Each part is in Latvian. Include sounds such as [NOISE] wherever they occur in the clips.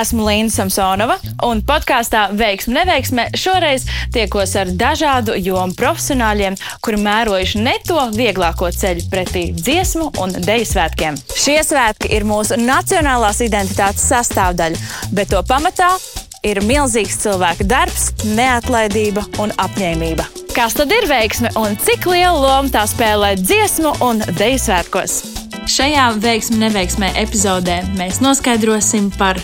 Esmu Līna Samsonova, un podkāstā Veiksme, neveiksme šoreiz tiekos ar dažādu jomu profesionāļiem, kuri mērojuši ne to vieglāko ceļu pretī dziesmu un deju svētkiem. Šie svētki ir mūsu nacionālās identitātes sastāvdaļa, bet to pamatā ir milzīgs cilvēka darbs, neatlaidība un apņēmība. Kas tad ir veiksme un cik lielu lomu tā spēlē dziesmu un deju svētkos? Šajā veiksmē, neveiksmē epizodē mēs noskaidrosim par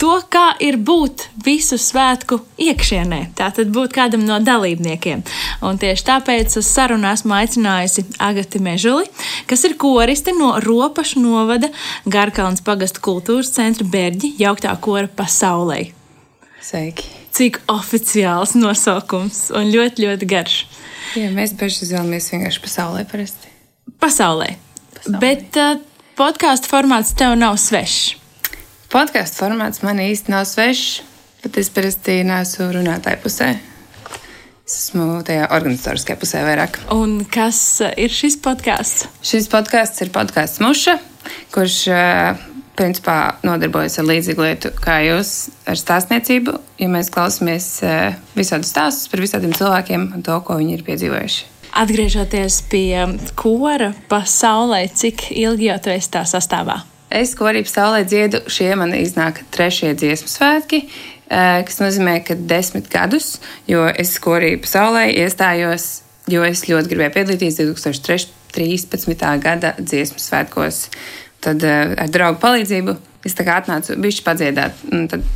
to, kā ir būt visu svētku iekšienē, tātad būt kādam no dalībniekiem. Un tieši tāpēc uz sarunu esmu aicinājusi Agati Mežuli, kas ir koriste no Ropašu novada Garkalnas pagastu kultūras centra Berģi, jauktā kora pasaulē. Sveiki! Cik oficiāls nosaukums un ļoti, ļoti garš. Jā, mēs bieži izvēlamies vienkārši pasaulē parasti. Pasaulē. pasaulē. Bet uh, podkāstu formāts tev nav svešs. Podkāstu formāts man īsti nav svešs, bet es parasti neesmu runātāja pusē. Es esmu tajā organizatoriskajā pusē vairāk. Un kas ir šis podkāsts? Šis podkāsts ir podkāsts Muša, kurš principā nodarbojas ar līdzīgu lietu kā jūs ar stāstniecību, ja mēs klausāmies visādus stāstus par visādiem cilvēkiem un to, ko viņi ir piedzīvojuši. Atgriežoties pie kora pasaulē, cik ilgi jau tu esi tā sastāvā? Es korību saulē dziedu, šie man iznāk trešie dziesmu svētki, eh, kas nozīmē, ka desmit gadus, jo es korību saulē iestājos, jo es ļoti gribēju piedalīties 2013. gada dziesmu svētkos. Tad eh, ar draugu palīdzību es tā kā atnācu bišķi padziedāt, un tad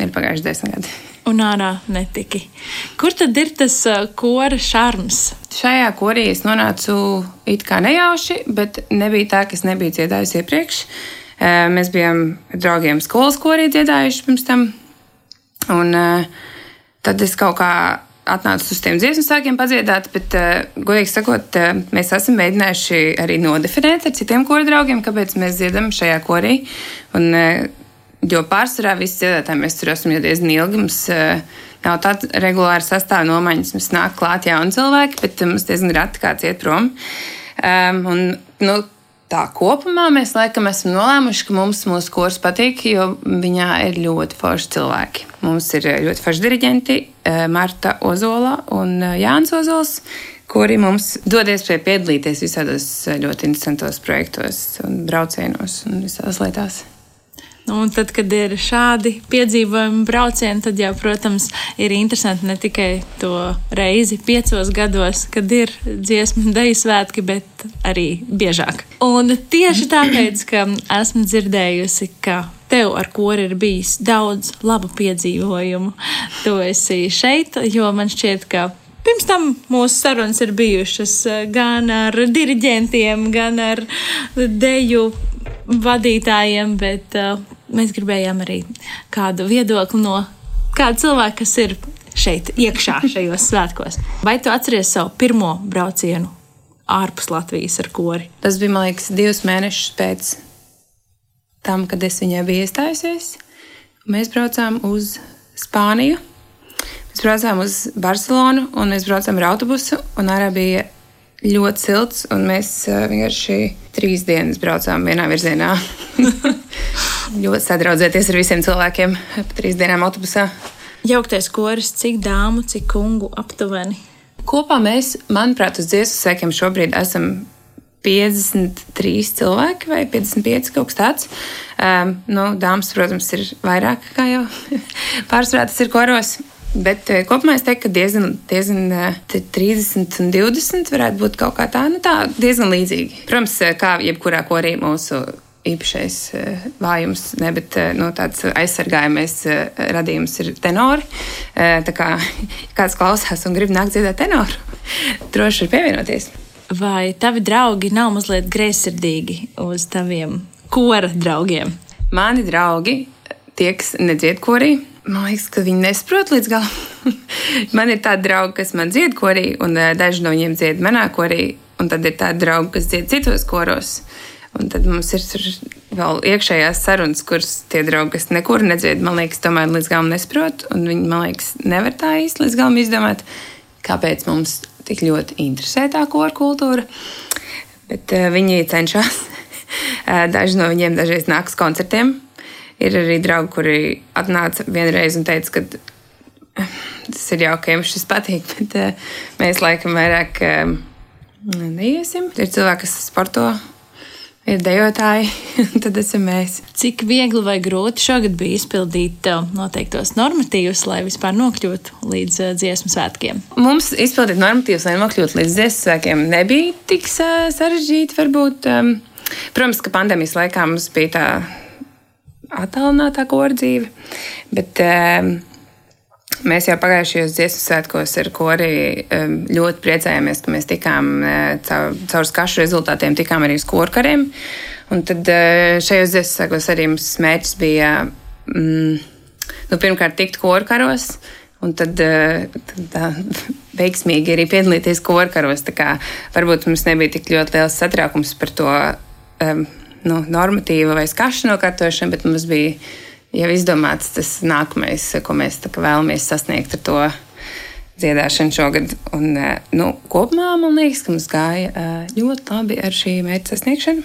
ir pagājuši desmit gadi un ārā netiki. Kur tad ir tas uh, kora šarms? Šajā korī es nonācu it kā nejauši, bet nebija tā, ka es nebiju dziedājusi iepriekš. Uh, mēs bijām draugiem skolas korī dziedājuši pirms tam. Un uh, tad es kaut kā atnācu uz tiem dziesmu sākiem padziedāt, bet, godīgi sakot, mēs esam mēģinājuši arī nodefinēt ar citiem kora draugiem, kāpēc mēs dziedam šajā korī. Un Jo pārsvarā visi dziedātāji mēs tur esam jau diezgan ilgi. Mums uh, nav tāda regulāra sastāvā nomaiņas. Mums nāk klāt jauni cilvēki, bet mums diezgan reti kāds iet prom. Um, un, nu, tā kopumā mēs laikam esam nolēmuši, ka mums mūsu kurs patīk, jo viņā ir ļoti forši cilvēki. Mums ir ļoti forši diriģenti Marta Ozola un Jānis Ozols kuri mums dod iespēju piedalīties visādos ļoti interesantos projektos, un braucienos un visās lietās. Un tad, kad ir šādi piedzīvojumi, braucieni, tad jau, protams, ir interesanti ne tikai to reizi piecos gados, kad ir dziesmu deju svētki, bet arī biežāk. Un tieši tāpēc, ka esmu dzirdējusi, ka tev ar kori ir bijis daudz labu piedzīvojumu, tu esi šeit, jo man šķiet, ka Pirms tam mūsu sarunas ir bijušas gan ar diriģentiem, gan ar deju vadītājiem, bet uh, mēs gribējām arī kādu viedokli no kāda cilvēka, kas ir šeit iekšā šajos svētkos. Vai tu atceries savu pirmo braucienu ārpus Latvijas ar kori? Tas bija, man liekas, divus mēnešus pēc tam, kad es viņai biju iestājusies. Mēs braucām uz Spāniju. Mēs braucām uz Barcelonu, un mēs braucām ar autobusu. Ārā bija ļoti silts, un mēs vienkārši trīs dienas braucām vienā virzienā. [LAUGHS] ļoti sadraudzēties ar visiem cilvēkiem pa trīs dienām autobusā. Jauktais koris, cik dāmu, cik kungu aptuveni? Kopā mēs, manuprāt, uz dziesmu sēkiem šobrīd esam 53 cilvēki vai 55 kaut kas tāds. Um, nu, dāmas, protams, ir vairāk, kā jau [LAUGHS] pārsvarā tas ir koros. Bet eh, kopumā es teiktu, ka diezgan, diezgan 30 un 20 varētu būt kaut kā tā, nu tā diezgan līdzīgi. Protams, eh, kā jebkurā korī mūsu īpašais eh, vājums, ne, bet nu, tāds aizsargājamais radījums ir tenori. Tā kā [LAUGHS] kāds klausās un grib nākt dziedāt tenoru, [LAUGHS] droši ir pievienoties. Vai tavi draugi nav mazliet greizsirdīgi uz taviem kora draugiem? Mani draugi, tie, kas nedzied korī, Man liekas, ka viņi nesaprot līdz galam. [LAUGHS] man ir tādi draugi, kas man dzied korī, un uh, daži no viņiem dzied manā korī, un tad ir tādi draugi, kas dzied citos koros. Un tad mums ir vēl iekšējās sarunas, kuras tie draugi, kas nekur nedzied, man liekas, tomēr līdz galam nesaprot. Viņi, man liekas, nevar tā īsti līdz galam izdomāt, kāpēc mums tik ļoti interesē tā koru kultūra. Bet uh, viņi cenšas. [LAUGHS] Daži no viņiem dažreiz nāks koncertiem, ir arī draugi, kuri atnāca vienreiz un teica, ka tas ir jauki, ka jums šis patīk, [LAUGHS] bet uh, mēs laikam vairāk uh, neiesim. Ir cilvēki, kas sporto ir dejotāji, [LAUGHS] tad esam mēs. Cik viegli vai grūti šogad bija izpildīt noteiktos normatīvus, lai vispār nokļūtu līdz dziesmu svētkiem? Mums izpildīt normatīvus, lai nokļūtu līdz dziesmu svētkiem, nebija tik sarežģīti. Varbūt. Um, protams, ka pandēmijas laikā mums bija tā attālinātā kora dzīve, bet um, Mēs jau pagājušajos dziesmu svētkos ar kori ļoti priecājāmies, ka mēs tikām caur, caur skašu rezultātiem, tikām arī uz korkariem. Un tad šajos dziesmu svētkos arī mums mērķis bija mm, nu, pirmkārt tikt korkaros. Un tad, tad tā, [LAUGHS] veiksmīgi arī piedalīties korkaros. Varbūt mums nebija tik ļoti liels satraukums par to um, nu, normatīvu vai skašu nokārtošanu, bet mums bija jau izdomāts tas nākamais, ko mēs vēlamies sasniegt ar to dziedāšanu šogad. Un, eh, nu, kopumā man liekas, ka mums gāja eh, ļoti labi ar šī mērķa sasniegšanu,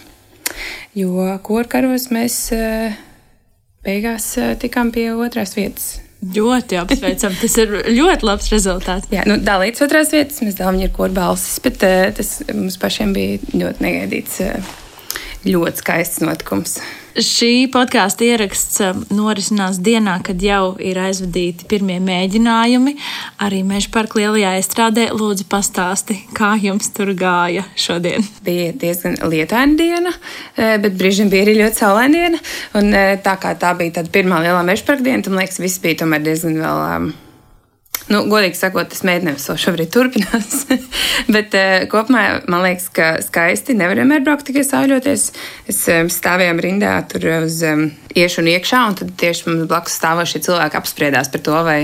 jo korkaros mēs eh, beigās tikām pie otrās vietas. Ļoti apsveicam. Tas ir ļoti labs rezultāts. Jā, nu, dalīts otrās vietas. Mēs dalām ar koru balsis, bet uh, tas mums pašiem bija ļoti negaidīts, uh, ļoti skaists notikums. Šī podkāstu ieraksts um, norisinās dienā, kad jau ir aizvadīti pirmie mēģinājumi. Arī Meža parka lielajā estrādē lūdzu pastāsti, kā jums tur gāja šodien. Bija diezgan lietaina diena, eh, bet brīžiem bija arī ļoti saulaina diena. Un, eh, tā kā tā bija tāda pirmā lielā meža parka diena, tad man liekas, viss bija diezgan vēl. Nu, godīgi sakot, tas mēģinājums vēl šobrīd turpinās. [LAUGHS] Bet uh, kopumā man liekas, ka skaisti nevar vienmēr braukt tikai sāļoties. Es um, stāvējām rindā tur uz um, iešu un iekšā, un tad tieši mums blakus stāvošie cilvēki apspriedās par to, vai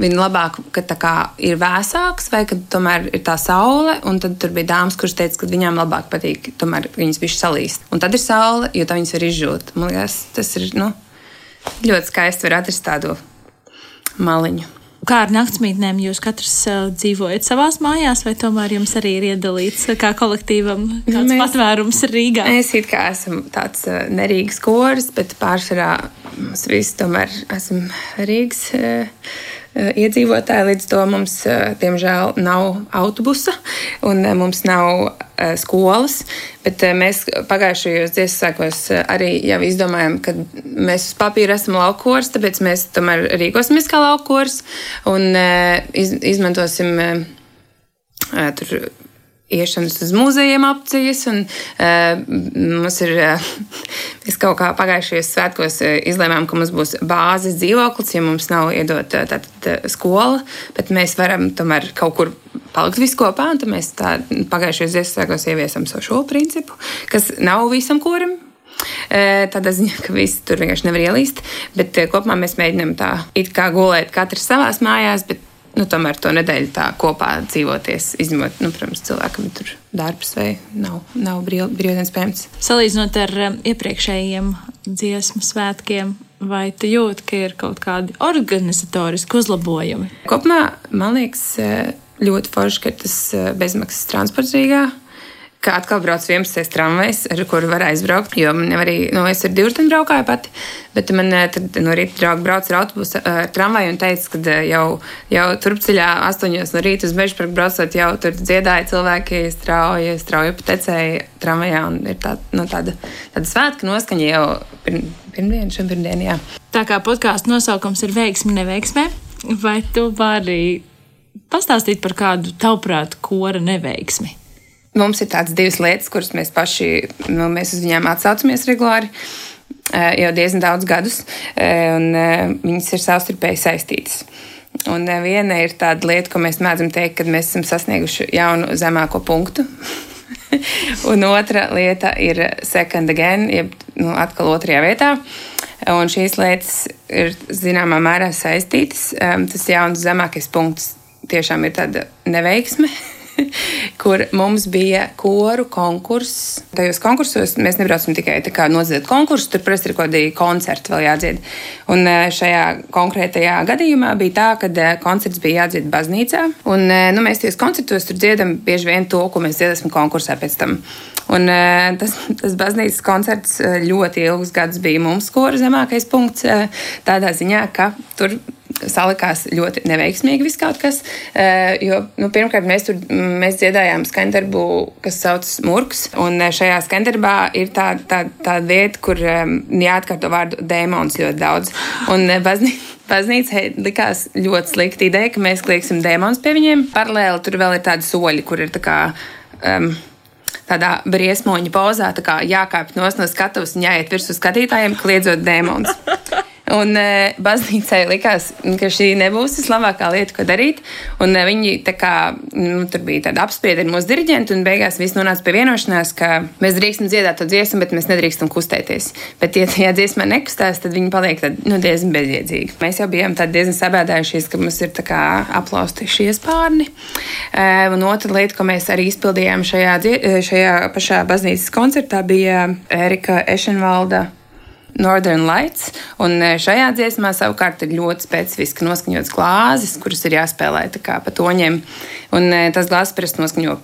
viņi labāk, kā ir vēsāks, vai ka tomēr ir tā saule. Un tad tur bija dāmas, kuras teica, ka viņām labāk patīk, tomēr viņas bija salīst. Un tad ir saule, jo tā viņas var izžūt. Man liekas, tas ir nu, ļoti skaisti var atrast tādu maliņu. Kā ar naktsmītnēm jūs katrs uh, dzīvojat savā mājās, vai tomēr jums arī ir iedalīts kā kolektīvam kāds mēs, patvērums Rīgā? Mēs it kā esam tāds uh, nerīgas koris, bet pārsvarā mēs visi tomēr esam Rīgas. Eh, iedzīvotāji. Līdz to mums, eh, diemžēl, nav autobusa un eh, mums nav skolas. Bet mēs pagājušajos dziesmu sākos arī jau izdomājām, ka mēs uz papīra esam laukors, tāpēc mēs tomēr rīkosimies kā laukors un iz, izmantosim tur iešanas uz muzejiem opcijas. Un, uh, mums ir, uh, [LAUGHS] mēs kaut kā pagājušajos svētkos uh, izlēmām, ka mums būs bāzes dzīvoklis, ja mums nav iedota uh, tātad skola, bet mēs varam tomēr kaut kur palikt visi kopā. Tad mēs tā, pagājušajos Ziemassvētkos ieviesam šo principu, kas nav visam korim. Tādā ziņā, ka visi tur vienkārši nevar ielīst, bet kopumā mēs mēģinām tā it kā gulēt katrs savās mājās, bet nu, tomēr to nedēļu tā kopā dzīvoties, izņemot, nu, protams, cilvēkam tur darbs vai nav, nav brīvdienas pēmts. Salīdzinot ar um, iepriekšējiem dziesmu svētkiem, vai tu jūti, ka ir kaut kādi organizatoriski uzlabojumi? Kopumā man liekas eh, ļoti forši, ka ir tas eh, bezmaksas transports Rīgā ka atkal brauc 11. tramvajs, ar kuru var aizbraukt. Jo man arī, nu, es ar divriteņu braukāju pati, bet man eh, tad no rīta draugi brauc ar autobusu, eh, ar tramvaju un teica, ka eh, jau, jau turpceļā astoņos no rīta uz meža parku braucot, jau tur dziedāja cilvēki strauji, strauji patecēja tramvajā un ir tā, nu, tāda, tāda svētka noskaņa jau pirm, pirmdien, pirmdien, jā. Tā kā podkāstu nosaukums ir veiksmi neveiksmē, vai tu vari pastāstīt par kādu tavuprāt kora neveiksmi? Mums ir tādas divas lietas, kuras mēs paši nu, mēs uz viņām atsaucamies regulāri jau diezgan daudz gadus, un viņas ir savstarpēji saistītas. Un viena ir tāda lieta, ko mēs mēdzam teikt, kad mēs esam sasnieguši jaunu zemāko punktu. [LAUGHS] un otra lieta ir second again, jeb nu, atkal otrajā vietā. Un šīs lietas ir zināmā mērā saistītas. Tas jauns zemākais punkts tiešām ir tāda neveiksme. [LAUGHS] [LAUGHS] kur mums bija koru konkurss. Tajos konkursos mēs nebraucam tikai nodziedāt konkursu, tur parasti ir kaut kādi koncerti vēl jādzied. Un e, šajā konkrētajā gadījumā bija tā, ka e, koncerts bija jādzied baznīcā. Un, e, nu, mēs tajos koncertos tur dziedam bieži vien to, ko mēs dziedāsim konkursā pēc tam. Un, tas, tas baznīcas koncerts ļoti ilgus gadus bija mums skolu zemākais punkts. Tādā ziņā, ka tur salikās ļoti neveiksmīgi viss kaut kas. Jo, nu, pirmkārt, mēs tur mēs dziedājām skandarbu, kas saucas Murks. Un šajā skandarbā ir tāda tā, tā vieta, kur jāatkārto vārdu dēmons ļoti daudz. Un baznīca. Baznīca likās ļoti slikta ideja, ka mēs klieksim dēmonus pie viņiem. Paralēli tur vēl ir tādi soļi, kur ir tā kā. Um, tādā briesmoņa pozā, tā kā jākāpj no skatuves un jāiet virsū skatītājiem, kliedzot dēmonus. Un e, baznīcai likās, ka šī nebūs vislabākā lieta, ko darīt. Un e, viņi kā, nu, tur bija tāda apspriede ar mūsu diriģentu, un beigās viss nonāca pie vienošanās, ka mēs drīkstam dziedāt to dziesmu, bet mēs nedrīkstam kustēties. Bet, ja tajā dziesmā nekustās, tad viņi paliek tad, nu, diezgan bezjēdzīgi. Mēs jau bijām diezgan sabēdājušies, ka mums ir aplausti šie spārni. E, un otra lieta, ko mēs arī izpildījām šajā, šajā pašā baznīcas koncertā, bija Erika Ešenvalda Northern Lights. Un e, šajā dziesmā savukārt ir ļoti specifiski noskaņots glāzes, kuras ir jāspēlē pa toņiem. Un e, tas glāzes parasti noskaņo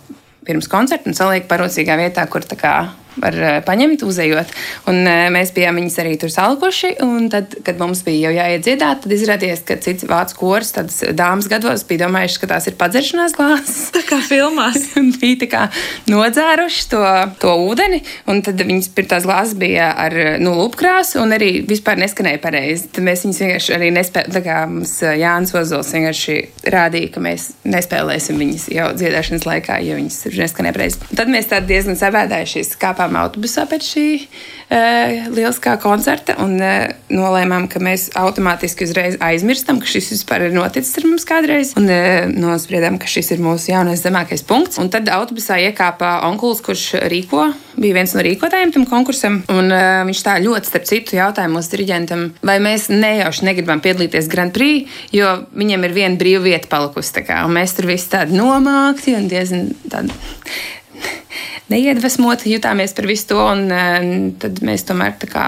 pirms koncerta un saliek parocīgā vietā, kur tā kā var eh, paņemt, uzejot. Un eh, mēs bijām viņus arī tur salkuši. Tad, kad mums bija jau jāiet dziedāt, tad izrādījās, ka cits vācu kurs, tādas dāmas gados, bija domājuši, ka tās ir padzeršanās glāzes. Tā kā filmās. [LAUGHS] bija tā kā nodzēruši to, to ūdeni, un tad viņas tās glāzes bija ar nu, lupkrāsu un arī vispār neskanēja pareizi. Tad mēs viņus vienkārši arī nespēlējām. Tā kā mums eh, Jānis Ozols vienkārši rādīja, ka mēs nespēlēsim viņas jau dziedāšanas laikā, jo viņas neskanēja pareizi. Tad mēs tā diezgan sabēdājušies, kāpēc kāpām autobusā pēc šī uh, lieliskā koncerta un uh, nolēmām, ka mēs automātiski uzreiz aizmirstam, ka šis vispār ir noticis ar mums kādreiz. Un uh, nospriedām, ka šis ir mūsu jaunais zemākais punkts. Un tad autobusā iekāpa onkulis, kurš rīko, bija viens no rīkotājiem tam konkursam. Un uh, viņš tā ļoti, starp citu, jautāja mūsu diriģentam, vai mēs nejauši negribam piedalīties Grand Prix, jo viņiem ir viena brīva vieta palikusi. Mēs tur visi tādi nomākti un diezgan tādi neiedvesmoti jutāmies par visu to. Un, uh, tad mēs tomēr kā,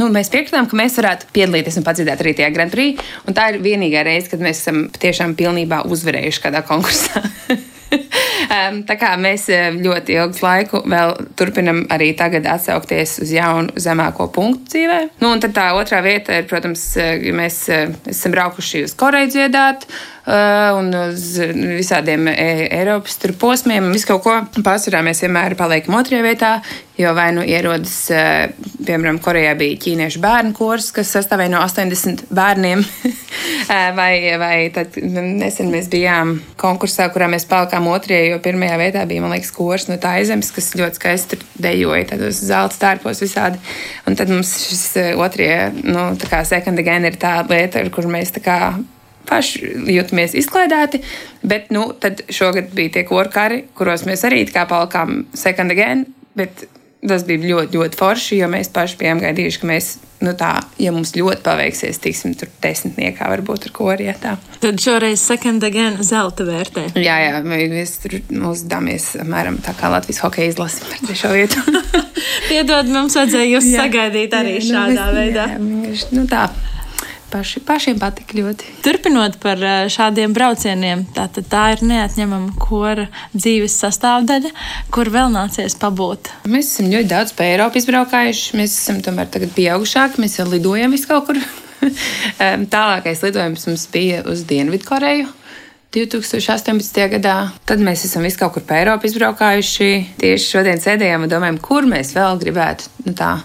nu, mēs piekritām, ka mēs varētu piedalīties un padziedāt arī tajā Grand Prix. Tā ir vienīgā reize, kad mēs esam tiešām pilnībā uzvarējuši kādā konkursā. [LAUGHS] [LAUGHS] tā kā mēs eh, ļoti ilgu laiku vēl turpinam arī tagad atsaukties uz jaunu zemāko punktu dzīvē. Nu, un tad tā otrā vieta ir, protams, eh, mēs esam braukuši uz Koreju dziedāt. Un uz visādiem e Eiropas posmiem. Visu kaut ko pārsvarā mēs vienmēr paliekam otrajā vietā, jo vai nu ierodas, piemēram, Korejā bija ķīniešu bērnu kurs, kas sastāvēja no 80 bērniem, uh, [LAUGHS] vai, vai tad nesen mēs bijām konkursā, kurā mēs palikām otrajā, jo pirmajā vietā bija, man liekas, kurs no Taizemes, kas ļoti skaisti dejoja, tādos zelta stārpos visādi. Un tad mums šis otrie, nu, tā kā second again ir tā lieta, ar kur mēs tā kā paši jūtamies izklaidēti. Bet nu, šogad bija tie korkari, kuros mēs arī kā palikām second again. Tas bija ļoti, ļoti forši, jo mēs paši bijām gaidījuši, ka mēs, nu tā, ja mums ļoti paveiksies, tiksim tur desmitniekā, varbūt ar korietā. Tad šoreiz second again zelta vērtē. Jā, jā, mēs tur uzdāmies apmēram tā kā Latvijas hokeja izlasi par trešo vietu. [LAUGHS] Piedod, mums vajadzēja jūs jā, sagaidīt arī jā, nu, šādā nu, veidā. Jā, nu tā paši, pašiem patika ļoti. Turpinot par eh, šādiem braucieniem, tā, tā ir neatņemama kora dzīves sastāvdaļa, kur vēl nācies pabūt. Mēs esam ļoti daudz pa Eiropu izbraukājuši. Mēs esam tomēr tagad pieaugušāki, mēs jau lidojam vis kaut kur. [LAUGHS] Tālākais lidojums mums bija uz Dienvidkoreju. 2018. gadā. Tad mēs esam visu kaut kur pa Eiropu izbraukājuši. Tieši šodien sēdējām un domājam, kur mēs vēl gribētu nu tā,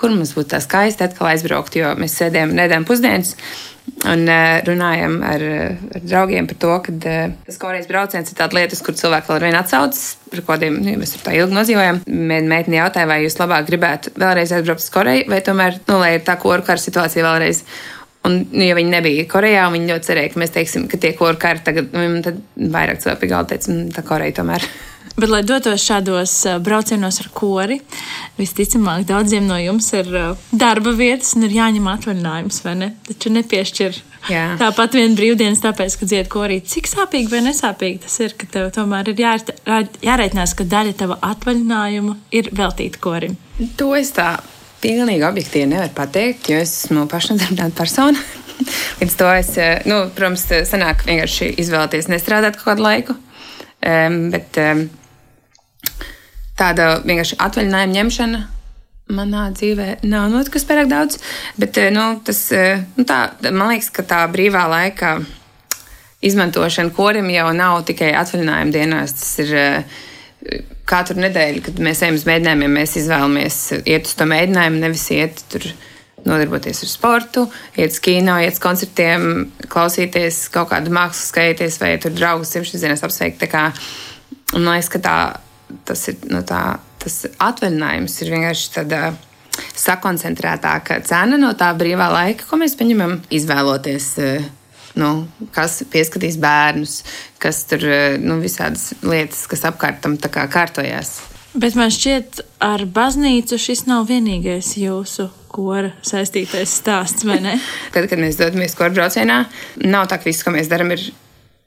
kur mums būtu tā skaisti atkal aizbraukt, jo mēs sēdējām nedēļas pusdienas. Un uh, runājam ar, ar draugiem par to, ka uh, tas korejas brauciens ir tāds lietas, kur cilvēki vēl ar vienu atsaucas, par kādiem nu, mēs tur tā ilgi nodzīvojam. Meitene jautāja, vai jūs labāk gribētu vēlreiz aizbraukt uz Koreju, vai tomēr, nu, lai ir tā koru kara situācija vēlreiz. Un, nu, ja viņi nebija Korejā, viņi ļoti cerēja, ka mēs teiksim, ka tie koru kari tagad, nu, tad vairāk cilvēku pie galda teica, tā Koreja tomēr. Bet, lai dotos šādos braucienos ar kori, visticamāk, daudziem no jums ir darba vietas un ir jāņem atvaļinājums, vai ne? Taču nepiešķir Jā. tāpat vienu brīvdienas, tāpēc, ka dzied korī. Cik sāpīgi vai nesāpīgi tas ir, ka tev tomēr ir jā, jāreikinās, ka daļa tava atvaļinājuma ir veltīta korim? To es tā pilnīgi objektīvi nevaru pateikt, jo es esmu pašnodarbināta persona. [LAUGHS] Līdz to es, nu, protams, sanāk vienkārši izvēlēties nestrādāt kaut kādu laiku. Um, bet, um, tāda vienkārši atvaļinājuma ņemšana manā dzīvē nav notikusi pārāk daudz. Bet nu, tas, nu, tā, man liekas, ka tā brīvā laika izmantošana korim jau nav tikai atvaļinājuma dienās. Tas ir katru nedēļu, kad mēs ejam uz mēģinājumiem, mēs izvēlamies iet uz to mēģinājumu, nevis iet tur nodarboties ar sportu, iet uz kino, iet uz koncertiem, klausīties kaut kādu mākslu, skatīties vai tur draugus simtdienas apsveikt. Man liekas, ka tā, tas ir no tā, tas atvaļinājums ir vienkārši tāda sakoncentrētāka cena no tā brīvā laika, ko mēs paņemam izvēloties. Nu, kas pieskatīs bērnus, kas tur nu, visādas lietas, kas apkārt tam kārtojās. Bet man šķiet, ar baznīcu šis nav vienīgais jūsu kora saistītais stāsts, vai ne? [LAUGHS] Tad, kad mēs dodamies kora braucienā, nav tā, ka viss, ko mēs darām, ir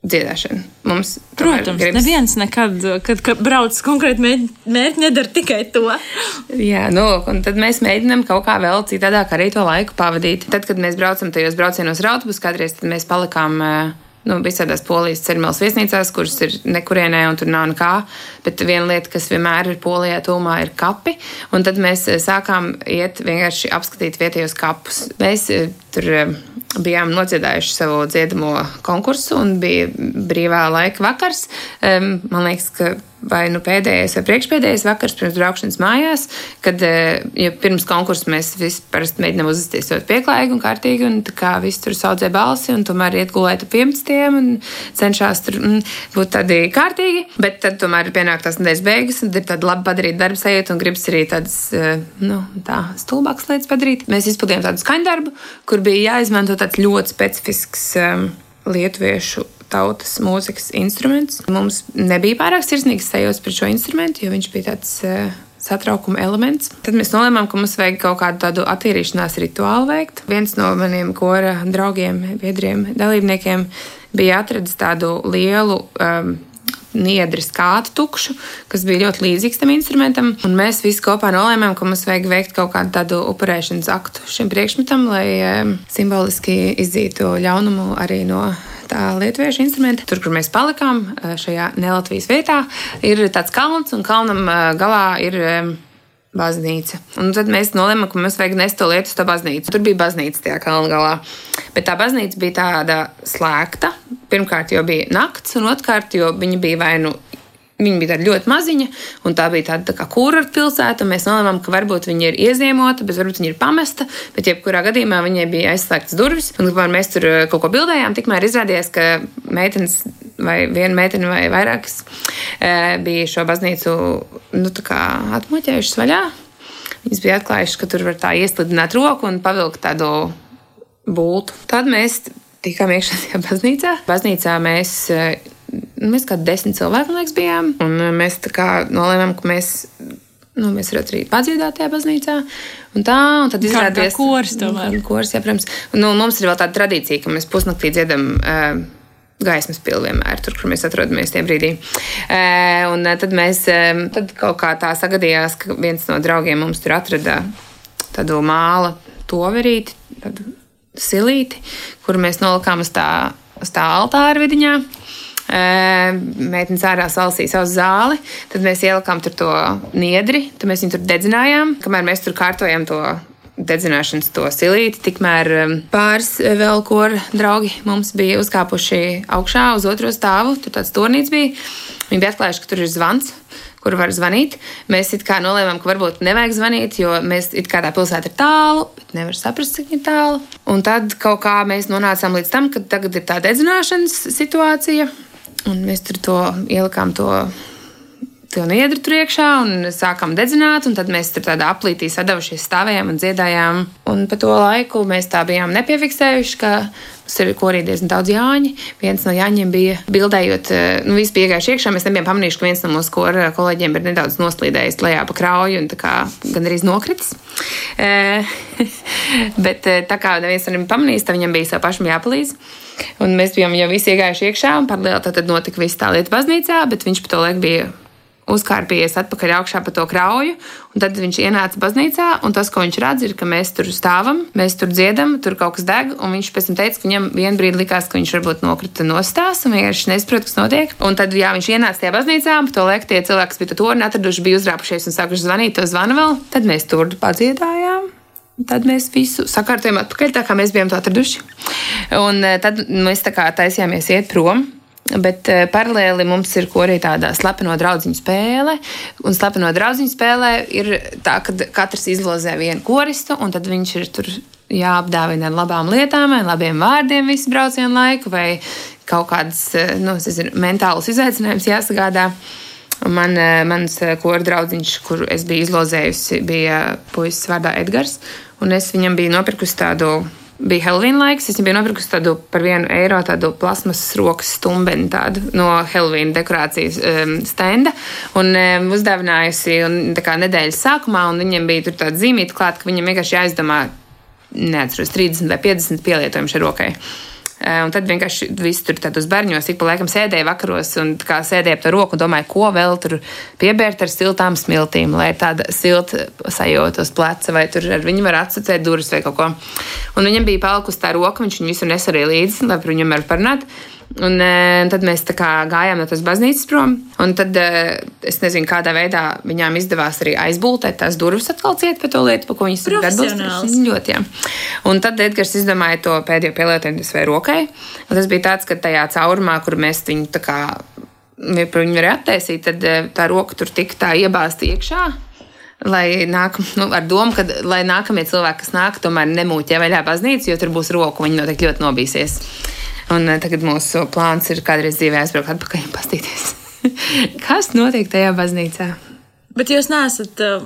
dziedāšana. Mums, Protams, gribas... neviens nekad, kad, kad brauc konkrēti mērķi, nedara tikai to. Jā, nu, un tad mēs mēģinām kaut kā vēl citādāk arī to laiku pavadīt. Tad, kad mēs braucam tajos braucienos ar autobusu, kādreiz mēs palikām. Uh, nu, visādās polijas ceļmalas viesnīcās, kuras ir nekurienē un tur nav nekā. Bet viena lieta, kas vienmēr ir polijā tūmā, ir kapi. Un tad mēs eh, sākām iet vienkārši apskatīt vietējos kapus. Mēs eh, tur eh, bijām nodziedājuši savu dziedamo konkursu un bija brīvā laika vakars. Man liekas, ka vai nu pēdējais vai priekšpēdējais vakars pirms braukšanas mājās, kad eh, ja pirms konkursa mēs visi parasti mēģinām uzvesties ļoti pieklājīgi un kārtīgi, un kā visi tur saudzē balsi, un tomēr iet gulēt ap 11. un cenšas tur mm, būt tādi kārtīgi, bet tad tomēr pienāk tās nedēļas beigas, un ir tāda labi padarīta darba sajūta, un gribas arī tādas, eh, nu, tā stulbākas lietas padarīt. Mēs izpildījām tādu skaņdarbu, kur bija jāizmanto tāds ļoti specifisks um, lietuviešu tautas mūzikas instruments. Mums nebija pārāk sirsnīgs sajūta par šo instrumentu, jo viņš bija tāds uh, satraukuma elements. Tad mēs nolēmām, ka mums vajag kaut kādu tādu attīrīšanās rituālu veikt. Viens no maniem kora draugiem, biedriem, dalībniekiem bija atradis tādu lielu. Um, niedri skātu tukšu, kas bija ļoti līdzīgs tam instrumentam. Un mēs visi kopā nolēmām, ka mums vajag veikt kaut kādu tādu upurēšanas aktu šim priekšmetam, lai um, simboliski izdzītu ļaunumu arī no tā lietuviešu instrumenti. Tur, kur mēs palikām, šajā nelatvijas vietā, ir tāds kalns, un kalnam galā ir baznīca. Un tad mēs nolēmām, ka mums vajag nest to lietu uz to baznīcu. Tur bija baznīca tajā kalna galā. Bet tā baznīca bija tāda slēgta. Pirmkārt, jo bija nakts, un otrkārt, jo viņa bija vai nu Viņa bija ļoti maziņa, un tā bija tāda tā kā kūra pilsēta. Mēs nolēmām, ka varbūt viņa ir iezīmota, bet varbūt viņa ir pamesta. Bet, jebkurā gadījumā, viņai bija aizslēgtas durvis. Un, kamēr mēs tur eh, kaut ko bildējām, tikmēr izrādījās, ka meitenes, vai viena meitene, vai vairākas, eh, bija šo baznīcu nu, atmuļķējušas vaļā. Viņas bija atklājušas, ka tur var tā ieslidināt roku un pavilkt tādu būtu. Tad mēs tikām iekšā tajā baznīcā. Baznīcā mēs eh, mēs kā desmit cilvēki, liekas, bijām. Un uh, mēs tā kā nolēmām, ka mēs. Nu, mēs varētu arī padziedāt tajā baznīcā. Un tā, un tad izrādījās, ka kurs tomēr. Kurs, jā, protams. Nu, mums ir vēl tāda tradīcija, ka mēs pusnaktī dziedam. Uh, gaismas pilnu vienmēr, tur, kur mēs atrodamies tajā brīdī. E, un tad mēs tad kaut kā tā sagadījās, ka viens no draugiem mums tur atrada tādu māla toverīti, tādu silīti, kur mēs nolikām uz tā, uz tā altāra vidiņā meitenes ārā salasīja savu zāli, tad mēs ielikām tur to niedri, tad mēs viņu tur dedzinājām, kamēr mēs tur kārtojam to dedzināšanas to silīti. Tikmēr pāris vēl kora draugi mums bija uzkāpuši augšā uz otro stāvu. Tur tāds turnīts bija. Viņi bija atklājuši, ka tur ir zvans, kur var zvanīt. Mēs it kā nolēmām, ka varbūt nevajag zvanīt, jo mēs it kā tā pilsēta ir tālu, bet nevar saprast, cik tālu. Un tad kaut kā mēs nonācām līdz tam, ka tagad ir tā dedzināšanas situācija. Un mēs tur to ielikām to, to niedru tur iekšā un sākām dedzināt. Tad mēs tur tādā aplītī sadavušies stāvējām un dziedājām. Un pa to laiku mēs tā bijām nepiefiksējuši, ka mums ir korī diezgan daudz jāņi. Viens no jāņiem bija bildējot, nu, viss bija iegājuši iekšā. Mēs nebijām pamanījuši, ka viens no mūsu kora kolēģiem ir nedaudz noslīdējis lejā pa krauju un gan arī nokritis. E, [LAUGHS] bet tā kā neviens to nebija pamanījis, tad viņam bija savu pašam jāpalīdz. Un mēs bijām jau visi iegājuši iekšā, un paralēli tad notika viss tā lieta baznīcā, bet viņš pa to laiku bija uzkārpījies atpakaļ augšā pa to krauju. Tad viņš ienāca baznīcā, un tas, ko viņš redz, ir, ka mēs tur stāvam, mēs tur dziedam, tur kaut kas deg. Viņš pēc tam teica, ka viņam vienā brīdī likās, ka viņš varbūt nokrita no stāsta un vienkārši nesaprot, kas notiek. Un tad, jā, viņš ienāca tajā baznīcā, un to liek tie cilvēki, kas bija tur un atraduši, bija uzrāpušies un sākuši zvanīt, to zvanu vēl. Tad mēs tur padziedājām. Tad mēs visu sakārtojām atpakaļ, tā kā mēs bijām to atraduši. Un eh, tad mēs tā kā taisījāmies iet prom. Bet uh, paralēli mums ir arī tāda slepeno draugu spēle. Un slepeno draugu spēlē ir tā, ka katrs izlozē vienu koristu, un tad viņš ir tur jāapdāvina ar labām lietām, vai labiem vārdiem visu braucienu laiku, vai kaut kādas eh, nu, zinu, mentālas izaicinājumus jāsagādā. Man, eh, mans kora draugs, kur es biju izlozējusi, bija puisis vārdā Edgars. Es viņam biju nopirkusi tādu bija Halloween laiks. Es biju nopirkusi tādu par vienu eiro tādu plasmasas rokas stumbeni no Halloween dekorācijas um, stenda un um, uzdāvinājusi un, kā, nedēļas sākumā. Viņam bija tur tāda zīmīta klāta, ka viņam vienkārši jāizdomā, neatceros, 30 vai 50 pielietojumu šai rokai. Eh, un tad vienkārši viss tur uz bērņos, ik pa laikam sēdēja vakaros un sēdēja ap to roku un domāja, ko vēl tur piebērt ar siltām smiltīm, lai tāda silta sajūta uz pleca, vai tur ar viņu var atsacēt durvis vai kaut ko. Un viņam bija palikusi tā roka, viņš viņu visur nes arī līdzi, lai par viņu var parunāt. Un, un tad mēs gājām no tās baznīcas prom. Un tad es nezinu, kādā veidā viņām izdevās arī aizbūvēt tās durvis, atkal ciet par to lietu, par ko viņas ir atbildīgas. Ļoti, jā. Un tad Edgars izdomāja to pēdējo pielietojumu savai rokai. Un tas bija tāds, ka tajā caurumā, kur mēs viņu tā kā viņu varēja attaisīt, tad tā roka tur tika tā iebāzta iekšā. Lai nāk, nu, ar domu, ka lai nākamie cilvēki, kas nāk, tomēr nemūķē vaļā baznīcu, jo tur būs roka, viņi noteikti ļoti nobīsies. Un eh, tagad mūsu plāns ir kādreiz dzīvē aizbraukt atpakaļ un paskatīties, [LAUGHS] kas notiek tajā baznīcā. Bet jūs neesat uh,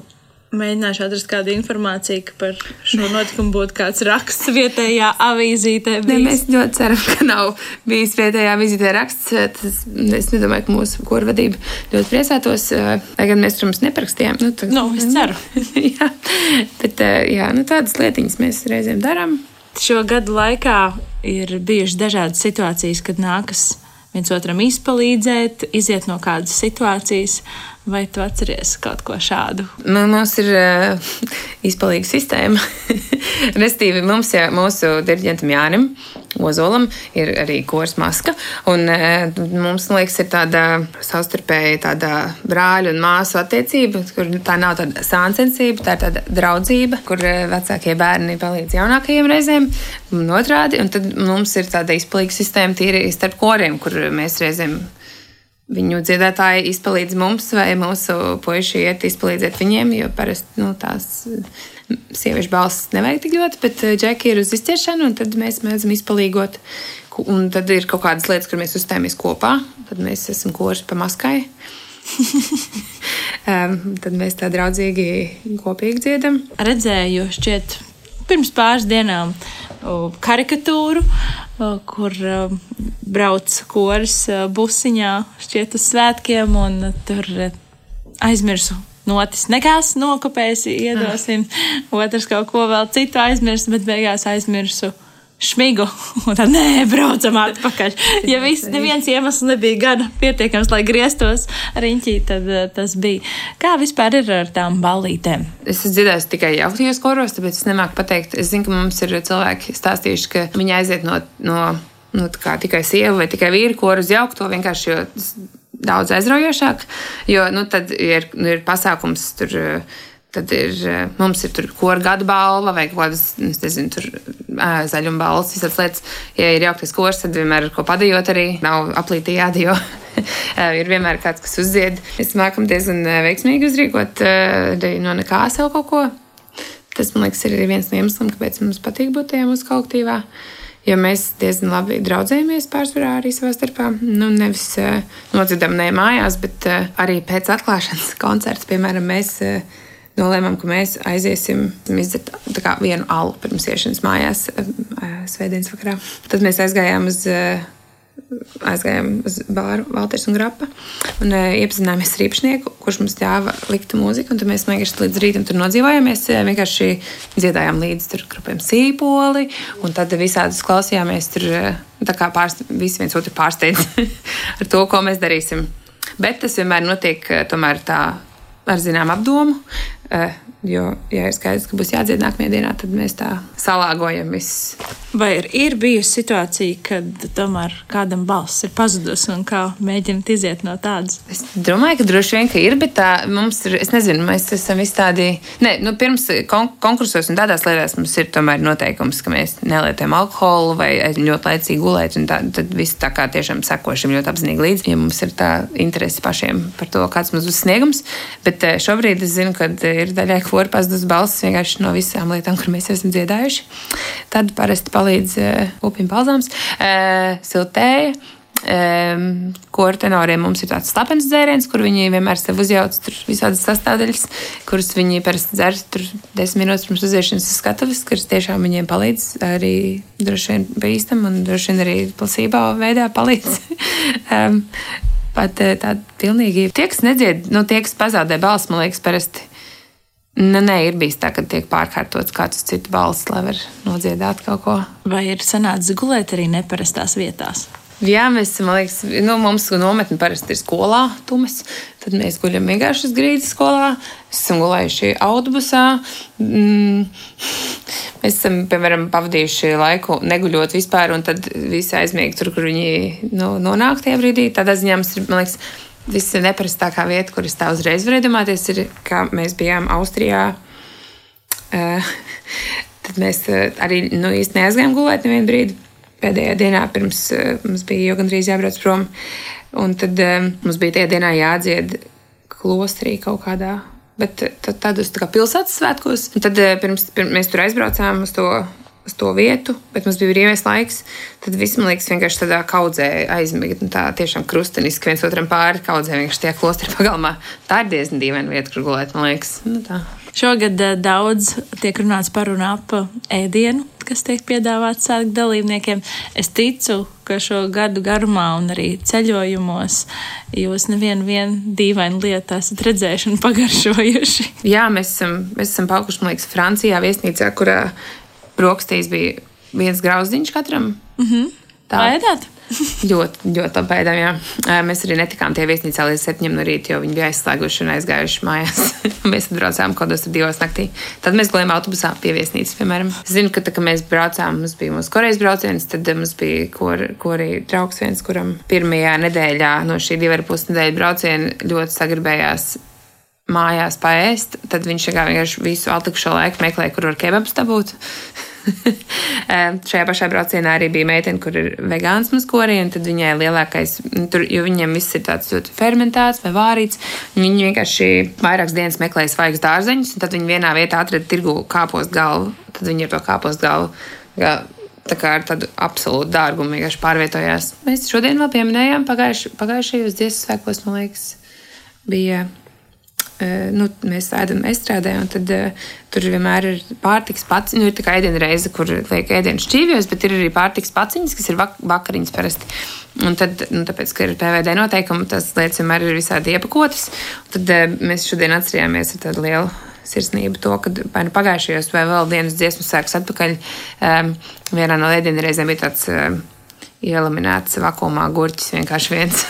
mēģinājuši atrast kādu informāciju, ka par šo notikumu būtu kāds raksts vietējā avīzītē. Ne, mēs ļoti ceram, ka nav bijis vietējā avīzītē raksts. Tas, es nedomāju, ka mūsu korvadība ļoti priecātos, eh, lai gan mēs, protams, neprakstījām. Nu, tā, nu, es ceru. [LAUGHS] jā, bet jā, nu, tādas lietiņas mēs reizēm darām. Šo gadu laikā ir bijušas dažādas situācijas, kad nākas viens otram izpalīdzēt, iziet no kādas situācijas. Vai tu atceries kaut ko šādu? Nu, mums ir uh, izpalīga sistēma. [LAUGHS] Restīvi mums, ja mūsu diriģentam Jānim Ozolam ir arī kors maska. Un, uh, mums, liekas, ir tāda savstarpēji tāda brāļu un māsu attiecība, kur tā nav tāda sāncensība, tā ir tāda draudzība, kur uh, vecākie bērni palīdz jaunākajiem reizēm un otrādi. Un tad mums ir tāda izpalīga sistēma tīri starp koriem, kur mēs reizēm viņu dziedātāji izpalīdz mums, vai mūsu puiši iet izpalīdzēt viņiem, jo parasti nu, tās sieviešu balss nevajag tik ļoti, bet eh, džeki ir uz izciešanu, un tad mēs mēdzam izpalīgot. Un tad ir kaut kādas lietas, kur mēs uzstājamies kopā, tad mēs esam koši pa maskai. [LAUGHS] um, tad mēs tā draudzīgi kopīgi dziedam. Redzēju, šķiet, pirms pāris dienām karikatūru, kur brauc koris busiņā šķiet uz svētkiem, un tur aizmirsu notis nekas nokopēs, iedosim. Otrs kaut ko vēl citu aizmirsu, bet beigās aizmirsu šmigu, [LAUGHS] un tad nē, braucam atpakaļ. Ja viss, neviens iemesls nebija gana pietiekams, lai grieztos riņķī, tad uh, tas bija. Kā vispār ir ar tām ballītēm? Es esmu dzirdējis tikai jaunajos koros, tāpēc es nemāku pateikt. Es zinu, ka mums ir cilvēki stāstījuši, ka viņi aiziet no, no nu, tikai sievu vai tikai vīru koru uz jaukto vienkārši, jo daudz aizraujošāk, jo nu, tad ir, nu, ir pasākums tur. Uh, Tad ir, eh, mums ir tur kora gada balva vai kaut kādas, nezinu, tur zaļuma balvas, visas lietas. Ja ir jauktais kurs, tad vienmēr ir ko padējot arī. Nav aplīti jādijo. [LAUGHS] ir vienmēr kāds, kas uzzied. Mēs mākam diezgan veiksmīgi uzrīkot arī no nekā sev kaut ko. Tas, man liekas, ir viens no iemesliem, kāpēc mums patīk būt tajā mūsu kolektīvā. Jo mēs diezgan labi draudzējamies pārsvarā arī savā starpā. Nu, nevis uh, nodzirdam ne mājās, bet uh, arī pēc atklāšanas [LAUGHS] koncerta, piemēram, mēs uh, nolēmām, ka mēs aiziesim izdzert vienu alu pirms iešanas mājās eh, svētdienas vakarā. Tad mēs aizgājām uz. Eh, aizgājām uz bāru Valters un Grapa un uh, iepazināmies ar īpašnieku, kurš mums ļāva likt mūziku. Tad mēs vienkārši līdz rītam tur nodzīvojāmies. Vienkārši dziedājām līdzi tur grupiem sīpoli, un tad visādus klausījāmies tur. Tā kā pārst, visi viens otru pārsteidz [LAUGHS] ar to, ko mēs darīsim. Bet tas vienmēr notiek tomēr tā ar zinām apdomu. Jo, ja ir skaidrs, ka būs jādzied nākamajā dienā, tad mēs tā salāgojam visu. Vai ir, ir bijusi situācija, kad tomēr kādam balss ir pazudusi un kā mēģināt iziet no tādas? Es domāju, ka droši vien ka ir, bet tā mums ir, es nezinu, mēs esam visi tādi, ne, nu, pirms kon konkursos un tādās lietās mums ir tomēr noteikums, ka mēs nelietojam alkoholu vai ļoti laicīgi gulēt, un tā, tad viss tā kā tiešām sekošam ļoti apzinīgi līdzi, ja mums ir tā interese pašiem par to, kāds mums būs sniegums. Bet eh, šobrīd es zinu, ka ir daļai kori pazudus balss vienkārši no visām lietām, kur mēs esam dziedājuši. Tad parasti palīdz uh, upim balzāms, uh, siltēja. Um, Kora tenoriem mums ir tāds slepens dzēriens, kur viņi vienmēr sev uzjauc visādas sastāvdaļas, kuras viņi parasti dzer desmit minūtes pirms uziešanas uz skatuves, kas tiešām viņiem palīdz arī droši vien bīstam un droši vien arī plasībā veidā palīdz. [LAUGHS] um, pat tāda pilnīgi. Tie, kas nedzied, nu, tie, kas pazaudē balsi, man liekas, parasti Nu, nē, ir bijis tā, ka tiek pārkārtots kāds citu balss, lai var nodziedāt kaut ko. Vai ir sanācis gulēt arī neparastās vietās? Jā, mēs, man liekas, nu, mums nometne parasti ir skolā, tumis. Tad mēs guļam vienkārši uz grīdas skolā. Esam gulējuši autobusā. Mm. Mēs esam, piemēram, pavadījuši laiku neguļot vispār, un tad visi aizmieg tur, kur viņi nu, nonāk tajā brīdī. Tādā ziņā mums ir, man liekas, viss neparastākā vieta, kur es tā uzreiz varu iedomāties, ir, kā mēs bijām Austrijā. Uh, tad mēs uh, arī nu, īsti neaizgājām gulēt nevienu brīdi. Pēdējā dienā pirms uh, mums bija jau gandrīz jābrauc prom. Un tad um, mums bija tajā dienā jādzied klosterī kaut kādā. Bet tad, tad uz pilsētas svētkos. Un tad pirms, pirms mēs tur aizbraucām uz to uz to vietu, bet mums bija brīvais laiks. Tad viss, man liekas, vienkārši tādā kaudzē aizmigt. Tā tiešām krusteniski viens otram pāri kaudzē vienkārši tie klosteri pagalmā. Tā ir diezgan dīvaina vieta, kur gulēt, man liekas. Nu, tā. Šogad eh, daudz tiek runāts par un ap ēdienu, kas tiek piedāvāts sērgu dalībniekiem. Es ticu, ka šo gadu garumā un arī ceļojumos jūs nevienu dīvainu lietu esat redzējuši un pagaršojuši. Jā, mēs esam, mēs esam paukuši, man liekas, Francijā viesnīcā, kurā brokastīs bija viens grauziņš katram. Mm -hmm. Tā ēdāt? ļoti, [LAUGHS] ļoti labi ēdām. Jā. Mēs arī netikām tie viesnīcā līdz septiņiem no rīta, jo viņi bija aizslēguši un aizgājuši mājās. [LAUGHS] mēs atbraucām kaut kādos divos naktī. Tad mēs gājām autobusā pie viesnīcas, piemēram. Es zinu, ka tā, kad mēs braucām, mums bija mūsu korejas brauciens, tad mums bija kor, korī draugs viens, kuram pirmajā nedēļā no šī divu ar pus nedēļu brauciena ļoti sagribējās mājās paēst, tad viņš vienkārši visu atlikušo laiku meklēja, kur var kebabs dabūt. [LAUGHS] Šajā pašā braucienā arī bija meitene, kur ir vegāns muskorī, un tad viņai lielākais, tur, jo viņiem viss ir tāds ļoti fermentēts vai vārīts, viņi vienkārši vairākas dienas meklēja svaigus dārzeņus, un tad viņi vienā vietā atrada tirgu kāpost galvu, tad viņi ar to kāpost galvu. Gā, Tā kā ar tādu absolūtu dārgumu vienkārši pārvietojās. Mēs šodien vēl pieminējām, pagājušajos dziesmu svētkos, man liekas, bija nu, mēs ēdam estrādē, un tad uh, tur vienmēr ir pārtiks pats. Nu, ir tā kā ēdienu reize, kur liek ēdienu šķīvjos, bet ir arī pārtiks paciņas, kas ir vak vakariņas parasti. Un tad, nu, tāpēc, ka ir PVD noteikumi, tas lietas vienmēr ir visādi iepakotas. Tad uh, mēs šodien atcerējāmies ar tādu lielu sirsnību to, ka nu pagājušajos vai vēl dienas dziesmu sērks atpakaļ um, vienā no ēdienu reizēm bija tāds uh, ielaminēts vakumā gurķis vienkārši viens.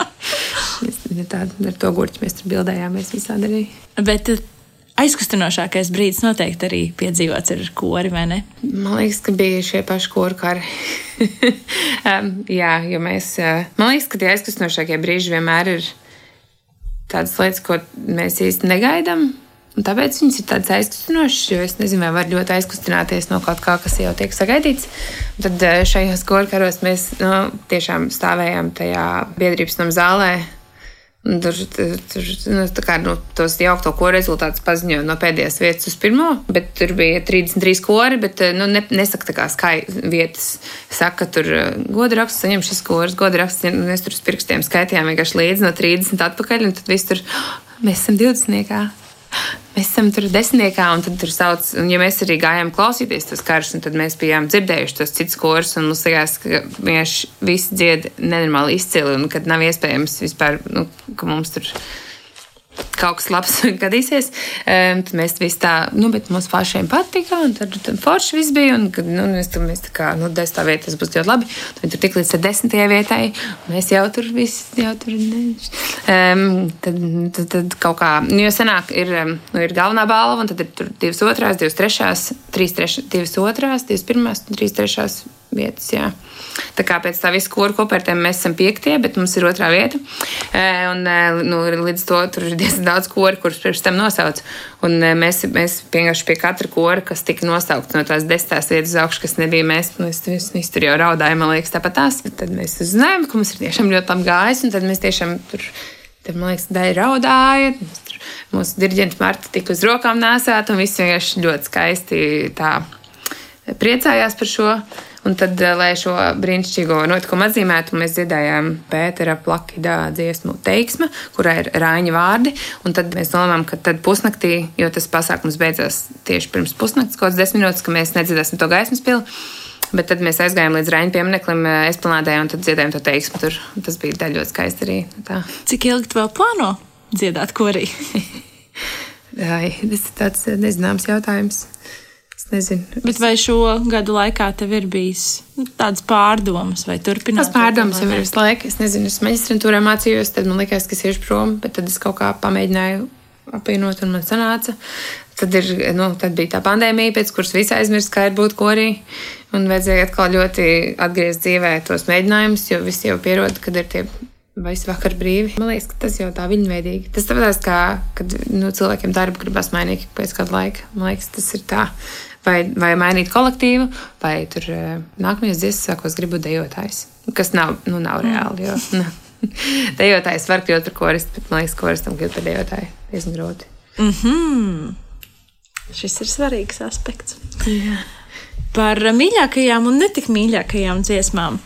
[LAUGHS] ja tāda, ar to gurķi mēs tur bildējāmies visādi arī. Bet eh, aizkustinošākais brīdis noteikti arī piedzīvots ar kori, vai ne? Man liekas, ka bija šie paši koru kari. um, [LAUGHS] jā, jo mēs, uh, man liekas, ka tie aizkustinošākie brīži vienmēr ir tādas lietas, ko mēs īsti negaidām. Un tāpēc viņas ir tādas aizkustinošas, jo es nezinu, vai var ļoti aizkustināties no kaut kā, kas jau tiek sagaidīts. Un tad uh, šajos korkaros mēs nu, tiešām stāvējām tajā biedrības nama zālē Tur, tur nu, kā, nu, tos jaukto koru rezultātus paziņoja no pēdējās vietas uz pirmo, bet tur bija 33 kori, bet nu, ne, nesaka tā kā skaita vietas. Saka, tur uh, goda raksts, saņem šis kors, goda raksts, un mēs tur uz pirkstiem skaitījām vienkārši līdzi no 30 atpakaļ, un tad viss tur, [GASPS] mēs esam 20 mēs esam tur desmitniekā, un tad tur sauc, un ja mēs arī gājām klausīties tos karus, tad mēs bijām dzirdējuši tos citus korus, un mums likās, ka vienkārši viss dzied nenormāli izcili, un kad nav iespējams vispār, nu, ka mums tur kaut kas labs [LAUGHS] gadīsies. Um, tad mēs visi tā, nu, bet mums pašiem patika, un tad, tad forši viss bija. Un, kad, nu, mēs tam mēs tā kā, nu, desmitā vietā tas būs ļoti labi. Tad tur tik līdz desmitajai vietai, un mēs jau tur visi, jau tur, um, tad, tad, tad kaut kā, nu, jo senāk ir, nu, ir galvenā balva, un tad ir tur divas otrās, divas trešās, trīs trešās, divas otrās, divas pirmās un trīs trešās vietas. Jā. Tā kā pēc tā visa kora kopertēm mēs esam piektie, bet mums ir otrā vieta. E, un, e, nu, līdz to tur ir diezgan daudz kori, kurus pirms tam nosauc. Un e, mēs, mēs vienkārši pie katra kora, kas tika nosaukts no tās desmitās vietas augšas, kas nebija mēs, es, es, es tur jau raudāju, man liekas, tāpat tās. Tad mēs uzzinājām, ka mums ir tiešām ļoti labi gājis, un tad mēs tiešām tur. Tad, man liekas, daļa raudāja. Mūsu diriģents Marta tika uz rokām nēsāta, un viss vienkārši ļoti skaisti tā priecājās par šo. Un tad, eh, lai šo brīnišķīgo notikumu atzīmētu, mēs dziedājām Pētera Plakidā dziesmu teiksme, kurā ir rāņa vārdi. Un tad mēs nolēmām, ka tad pusnaktī, jo tas pasākums beidzās tieši pirms pusnakts, kaut kāds desmit minūtes, ka mēs nedziedāsim to gaismas pilu. Bet tad mēs aizgājām līdz Raņa piemineklim, eh, esplanādē, un tad dziedājām to teiksmu. Tur tas bija ļoti skaisti arī. Tā. Cik ilgi vēl plāno dziedāt korī? [LAUGHS] Ai, tas ir tāds eh, nezināms jautājums. Nezinu. Bet vai šo gadu laikā tev ir bijis nu, tādas pārdomas vai turpināt? Tas pārdomas jau ir visu laiku. Es nezinu, es maģistrantūrā mācījos, tad man likās, ka es iešu prom, bet tad es kaut kā pamēģināju apvienot un man sanāca. Tad, ir, nu, tad bija tā pandēmija, pēc kuras visi aizmirst, kā ir būt korī. Un vajadzēja atkal ļoti atgriezt dzīvē tos mēģinājumus, jo visi jau pierod, kad ir tie vai es vakar brīvi. Man liekas, ka tas jau tā viņveidīgi. Tas tāpat kā, kad nu, cilvēkiem darbu gribas mainīt pēc kāda laika. Man liekas, tas ir tā vai, vai mainīt kolektīvu, vai tur eh, nākamajos dziesmas sākos gribu dejotājs, kas nav, nu, nav mm. reāli. Jo, nu, [LAUGHS] dejotājs var kļūt par koristu, bet man liekas, koristam kļūt par dejotāju diezgan grūti. Mm -hmm. Šis ir svarīgs aspekts. Jā. Par mīļākajām un netik mīļākajām dziesmām.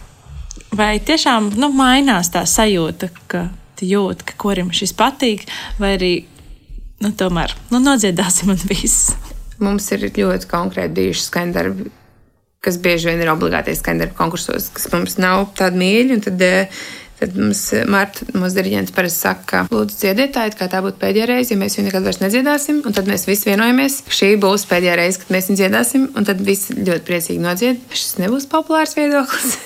Vai tiešām nu, mainās tā sajūta, ka tu jūti, ka kurim šis patīk, vai arī nu, tomēr nu, nodziedāsim un viss? Mums ir ļoti konkrēti bijuši skaņdarbi, kas bieži vien ir obligāti skaņdarbi konkursos, kas mums nav tādi mīļi. Tad, eh, tad mums Marta, mūsu diriģents, parasti saka, ka lūdzu dziedētāji, kā tā būtu pēdējā reize, ja mēs viņu nekad vairs nedziedāsim. Un tad mēs visi vienojamies, ka šī būs pēdējā reize, kad mēs viņu dziedāsim. Un tad visi ļoti priecīgi nodzied. Šis nebūs populārs viedoklis.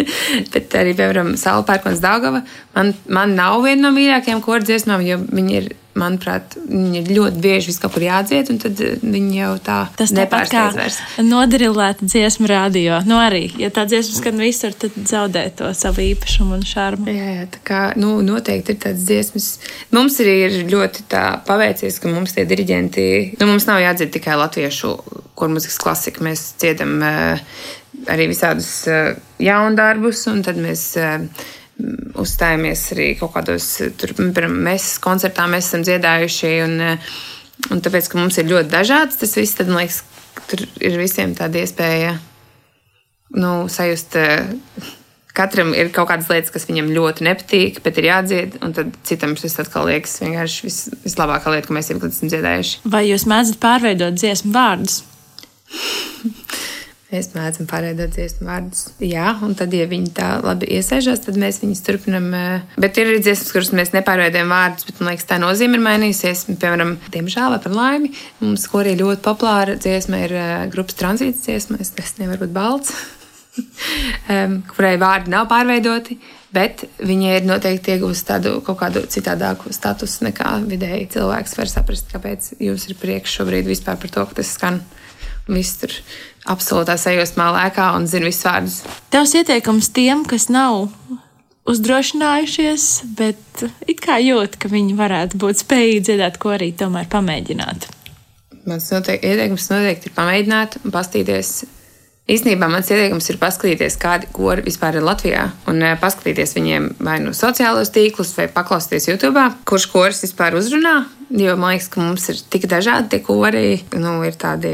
[LAUGHS] Bet arī, piemēram, Saula Pērkons Daugava, man, man nav viena no mīļākajām kordziesmām, jo viņi ir manuprāt, viņi ir ļoti bieži vis kaut kur jādzied, un tad eh, viņi jau tā Tas nepārsteidz vairs. Nodarilēta dziesmu radio. Nu arī, ja tā dziesma skan visur, tad zaudē to savu īpašumu un šarmu. Jā, jā tā kā, nu, noteikti ir tādas dziesmas. Mums arī ir ļoti paveicies, ka mums tie diriģenti, nu, mums nav jādzied tikai latviešu, kur muzikas klasika. Mēs dziedam uh, arī visādus uh, jaundarbus, un tad mēs uzstājamies arī kaut kādos, mēs koncertā mēs esam dziedājuši. Un, un tāpēc, ka mums ir ļoti dažāds tas viss, tad man liekas, tur ir visiem tāda iespēja nu, sajust. Katram ir kaut kādas lietas, kas viņam ļoti nepatīk, bet ir jādzied, un tad citam šis atkal liekas vienkārši vis, vislabākā lieta, ko mēs jebkad esam dziedājuši. Vai jūs mēdzat pārveidot dziesmu vārdus? [LAUGHS] Mēs mēdzam pārveidot dziesmu vārdus. Jā, un tad, ja viņi tā labi iesēžās, tad mēs viņus turpinām. Bet ir arī dziesmas, kuras mēs nepārveidojam vārdus, bet man liekas, tā nozīme ir mainījusies. Piemēram, diemžēl vai par laimi, mums arī ļoti populāra dziesma ir grupas tranzīts dziesma. Es nevaru būt balts, [LAUGHS] kurai vārdi nav pārveidoti. Bet viņa ir noteikti iegūst tādu kaut kādu citādāku statusu nekā vidēji cilvēks var saprast, kāpēc jūs ir priekš šobrīd vispār par to, ka tas skan. Viss tur absolūtā sajūsmā lēkā un zina visus vārdus. Tavs ieteikums tiem, kas nav uzdrošinājušies, bet it kā jūt, ka viņi varētu būt spējīgi dziedāt, ko arī tomēr pamēģināt. Mans noteik, ieteikums noteikti ir pamēģināt un pastīties Īsnībā mans ieteikums ir paskatīties, kādi kori vispār ir Latvijā, un eh, paskatīties viņiem vai no nu sociālos tīklus, vai paklausīties YouTube, kurš koris vispār uzrunā. Jo man liekas, ka mums ir tik dažādi tie kori, nu, ir tādi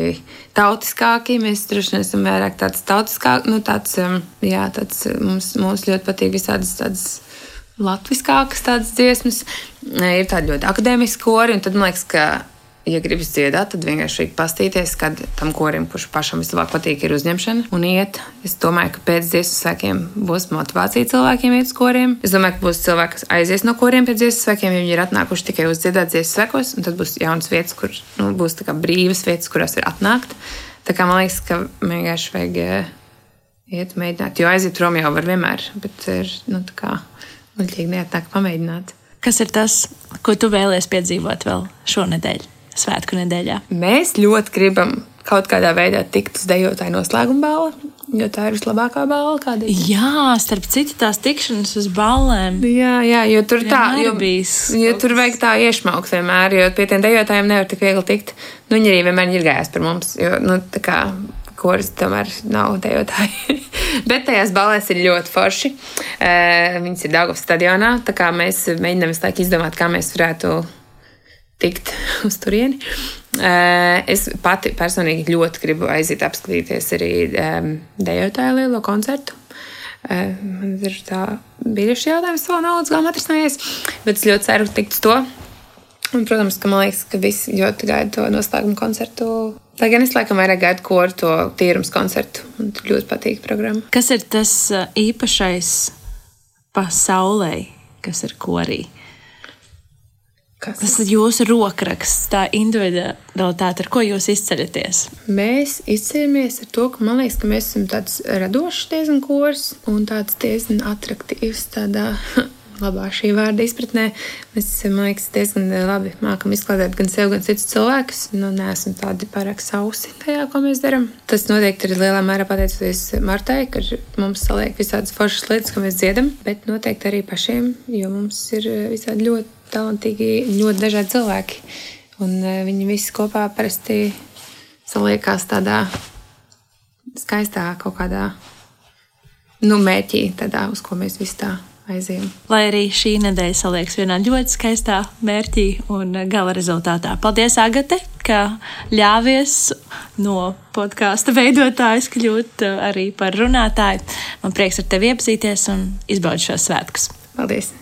tautiskāki. Mēs droši vien esam vairāk tāds tautiskāks, nu, tāds, jā, tāds mums, mums ļoti patīk visādas tādas latviskākas tādas dziesmas. Ir tādi ļoti akadēmiski kori, un tad man liekas, ka ja gribas dziedāt, tad vienkārši pastīties, kad tam korim, kurš pašam vislabāk patīk, ir uzņemšana un iet. Es domāju, ka pēc dziesmu svēkiem būs motivācija cilvēkiem iet uz koriem. Es domāju, ka būs cilvēki, kas aizies no koriem pēc dziesmu svēkiem, ja viņi ir atnākuši tikai uz dziedāt dziesmu svēkos, un tad būs jaunas vietas, kur nu, būs brīvas vietas, kurās ir atnākt. Tā kā man liekas, ka vienkārši vajag eh, iet mēģināt, jo aiziet prom jau var vienmēr, bet ir, nu, tā kā muļķīgi neatnāk pamēģināt. Kas ir tas, ko tu vēlēsies piedzīvot vēl šonadēļ? Svētku nedēļā? Mēs ļoti gribam kaut kādā veidā tikt uz dejotāju noslēguma balvu. Jo tā ir vislabākā balva, kāda ir. Jā, starp citu, tās tikšanās uz ballēm. Jā, jā jo tur tā, jo, jo tur vajag tā iešmaukt vienmēr, jo pie tiem dejotājiem nevar tik viegli tikt. Nu, viņi arī vienmēr ir gājis par mums, jo, nu, tā kā, kuras tomēr nav dejotāji. [LAUGHS] Bet tajās balēs ir ļoti forši. Uh, viņas ir Daugavas stadionā, tā kā mēs mēģinām visu laiku izdomāt, kā mēs varētu tikt [LAUGHS] uz turieni. Eh, es pati personīgi ļoti gribu aiziet apskatīties arī dejotāju lielo koncertu. Eh, man ir tā bijuši jautājums, vēl nav līdz galam atrisinājies, bet es ļoti ceru tikt uz to. Un, protams, ka man liekas, ka visi ļoti gaida to noslēguma koncertu. Lai gan es laikam vairāk gaidu koru to tīrums koncertu. Man ļoti patīk programma. Kas ir tas eh, īpašais pasaulē, kas ir korī? Kas? Tas ir jūsu rokraksts, tā individualitāte, ar ko jūs izceļaties. Mēs izceļamies ar to, ka man liekas, ka mēs esam tāds radošs diezgan kurs un tāds diezgan attraktīvs tādā labā šī vārda izpratnē. Mēs, man liekas, diezgan labi mākam izklādēt gan sev, gan citus cilvēkus. Nu, neesam tādi pārāk sausi tajā, ko mēs darām. Tas noteikti ir lielā mērā pateicoties Martai, ka mums saliek visādas foršas lietas, ko mēs dziedam, bet noteikti arī pašiem, jo mums ir visādi ļoti talantīgi, ļoti dažādi cilvēki. Un e, viņi visi kopā parasti saliekās tādā skaistā kaut kādā nu, mērķī, tādā, uz ko mēs visi tā aizējām. Lai arī šī nedēļa saliekas vienā ļoti skaistā mērķī un gala rezultātā. Paldies, Agate, ka ļāvies no podkāstu veidotājas kļūt e, arī par runātāju. Man prieks ar tevi iepazīties un izbaudīt šos svētkus. Paldies!